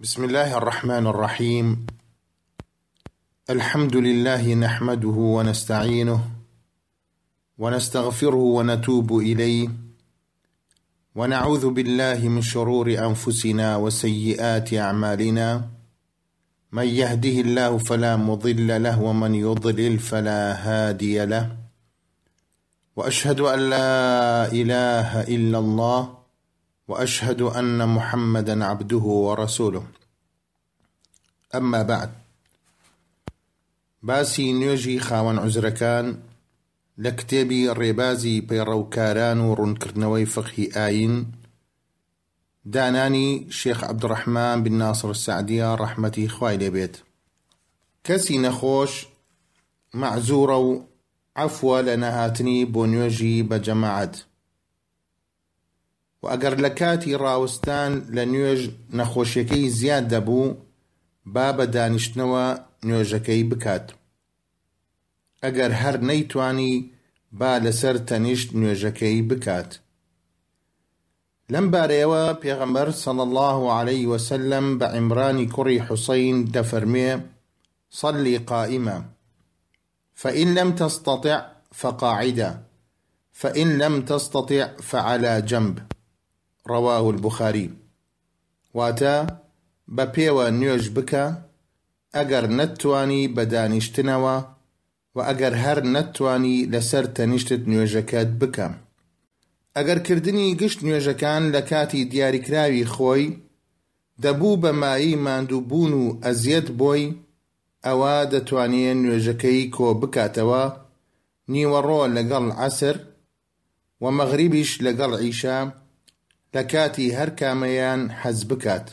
بسم الله الرحمن الرحيم الحمد لله نحمده ونستعينه ونستغفره ونتوب اليه ونعوذ بالله من شرور انفسنا وسيئات اعمالنا من يهده الله فلا مضل له ومن يضلل فلا هادي له واشهد ان لا اله الا الله واشهد ان محمدا عبده ورسوله اما بعد باسی نوێژی خاوەن عوزرەکان لە کتێبی ڕێبازی پەیڕەوکاران و ڕوونکردنەوەی فقهی ئاین دانانی شێخ عبدڕحمان بن ناصر سعدیە ڕەحمەتی خوای لێبێت کەسی نەخۆش مەعزورە و عفوە لە نەهاتنی بۆ نوێژی بە جەماعەت و ئەگەر لە کاتی ڕاوستان لە نوێژ نەخۆشیەکەی زیاد دەبوو با بە دانیشتنەوە نوێژەکەی بکات ئەگەر هەر نەیتوانی با لەسەر تەنیشت نوێژەکەی بکات لەم بارەیەوە پێغەمبەر صلی الله علیه وسلم بە عمرانی کوڕی حسین دەفەرمێ صلی قائمە فإن لم تستطع فقاعدة فإن لم تستطع فعلى جنب رواه البخاری، واتە، بە پێوە نوێژ بکە، ئەگەر نەتتوانی بە دانیشتنەوە، وە ئەگەر هەر نەتتوانی لەسەر تەنیشتت نوێژەکەت بکە. ئەگەر کردنی گشت نوێژەکان لە کاتی دیاریکراوی خۆی، دەبوو بە مایەی ماندووبوون و ئەزیەت بۆی، ئەوا دەتوانێ نوێژەکەی کۆ بکاتەوە نیوەڕۆ لەگەڵ عەسر و مەغریبیش لەگەڵ عیشا لە کاتی هەر کامەیان حەز بکات.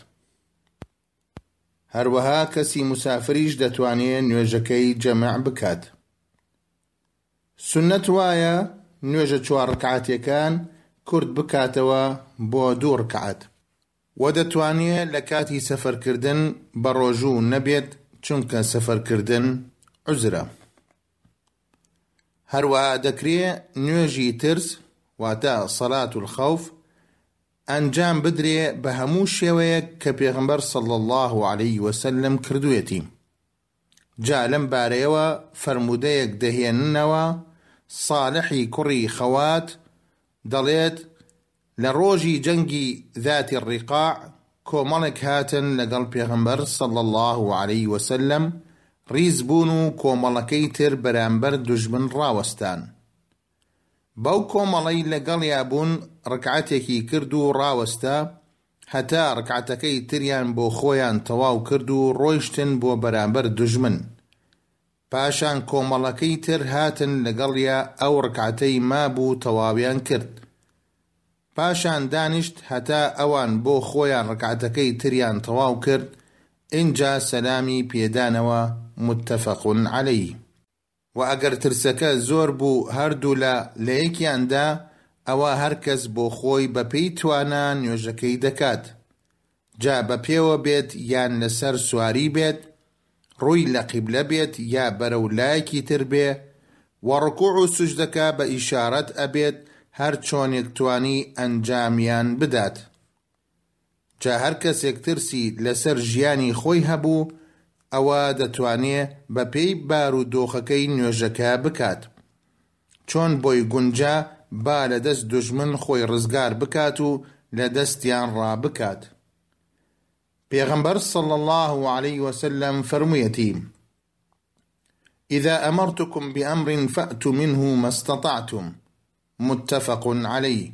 هەروەها کەسی موسافریش دەتوانێ نوێژەکەی جەمع بکات. سوننەت وایە نوێژە چوار ڕکعاتێکان کورت بکاتەوە بۆ دوو ڕکعات. وە دەتوانێ لە کاتی سەفەر کردن بە ڕۆژوو نەبێت چونکە سەفەر کردن عوزرە هەروەها دەکرێ نوێژی ترس واتە صلاة الخوف ئەنجام بدرێ بە هەموو شێوەیەک کە پێغەمبەر صلی اللە علیە وسلم کردوویەتی. جا لەم بارەیەوە فەرموودەیەک دەهێننەوە، ساڵحی کوڕی خوات دەڵێت، لە ڕۆژی جەنگی ذات الرقاع کۆمەڵێک هاتن لەگەڵ پێغەمبەر صلی اللە علیە وسلم ڕیز بوون و کۆمەڵەکەی تر بەرامبەر دوژمن ڕاوەستان بەو کۆمەڵەی لەگەڵیا بوون ڕکعەتێکی کرد و ڕاوەستا هەتا ڕکعەتەکەی تریان بۆ خۆیان تەواو کرد و ڕۆیشتن بۆ بەرامبەر دوژمن پاشان کۆمەڵەکەی تر هاتن لەگەڵیا ئەو ڕکعەتەی مابوو تەواویان کرد پاشان دانیشت هەتا ئەوان بۆ خۆیان ڕکعەتەکەی تریان تەواو کرد ئینجا سەلامی پێدانەوە متفق علیه. وە ئەگەر ترسەکە زۆر بوو هەردوولا لەیەکیاندا ئەوا هەرکەس بۆخۆی بەپێی توانا نوێژەکەی دەکات جا بەپێوە بێت یان لەسەر سواری بێت ڕووی لە قیبلە بێت یا بەرەو لایەکی تر بێ وە ڕکوع و سوجدەکە بە ئیشارەت ئەبێت هەرچۆنێک توانی ئەنجامیان بدات. جا هەر کەسێک ترسی لەسەر ژیانی خۆی هەبوو ئەوا دەتوانێ بە پێی بار و دۆخەکەی نوێژەکە بکات چۆن بۆی گونجا با لە دەست دوژمن خۆی ڕزگار بکات و لە دەستیان ڕابکات پێغەمبەر صلی اللە علیە وسلم فەرموویەتی اذا امرتكم بامر فأتوا منه ما استطعتم متفق علی